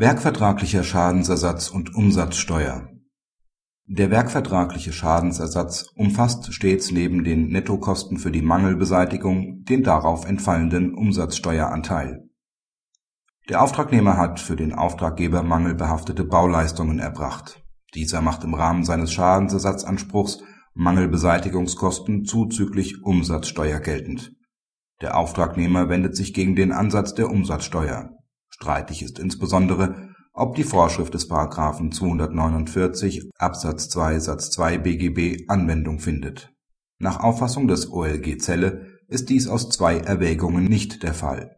Werkvertraglicher Schadensersatz und Umsatzsteuer Der werkvertragliche Schadensersatz umfasst stets neben den Nettokosten für die Mangelbeseitigung den darauf entfallenden Umsatzsteueranteil. Der Auftragnehmer hat für den Auftraggeber mangelbehaftete Bauleistungen erbracht. Dieser macht im Rahmen seines Schadensersatzanspruchs Mangelbeseitigungskosten zuzüglich Umsatzsteuer geltend. Der Auftragnehmer wendet sich gegen den Ansatz der Umsatzsteuer Streitig ist insbesondere, ob die Vorschrift des § 249 Absatz 2 Satz 2 BGB Anwendung findet. Nach Auffassung des OLG Zelle ist dies aus zwei Erwägungen nicht der Fall.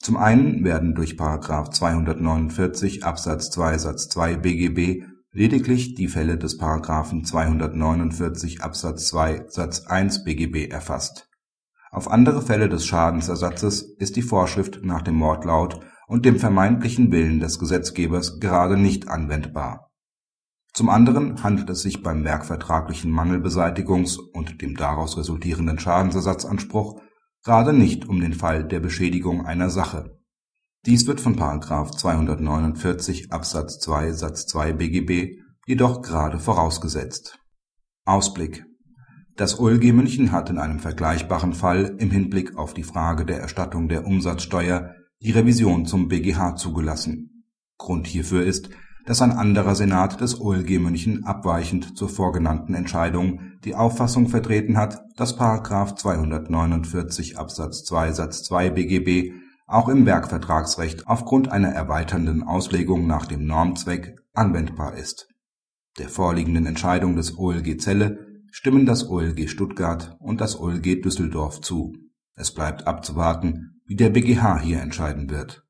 Zum einen werden durch § 249 Absatz 2 Satz 2 BGB lediglich die Fälle des § 249 Absatz 2 Satz 1 BGB erfasst auf andere Fälle des Schadensersatzes ist die Vorschrift nach dem Wortlaut und dem vermeintlichen Willen des Gesetzgebers gerade nicht anwendbar. Zum anderen handelt es sich beim werkvertraglichen Mangelbeseitigungs und dem daraus resultierenden Schadensersatzanspruch gerade nicht um den Fall der Beschädigung einer Sache. Dies wird von § 249 Absatz 2 Satz 2 BGB jedoch gerade vorausgesetzt. Ausblick das OLG München hat in einem vergleichbaren Fall im Hinblick auf die Frage der Erstattung der Umsatzsteuer die Revision zum BGH zugelassen. Grund hierfür ist, dass ein anderer Senat des OLG München abweichend zur vorgenannten Entscheidung die Auffassung vertreten hat, dass § 249 Absatz 2 Satz 2 BGB auch im Werkvertragsrecht aufgrund einer erweiternden Auslegung nach dem Normzweck anwendbar ist. Der vorliegenden Entscheidung des OLG Celle stimmen das OLG Stuttgart und das OLG Düsseldorf zu. Es bleibt abzuwarten, wie der BGH hier entscheiden wird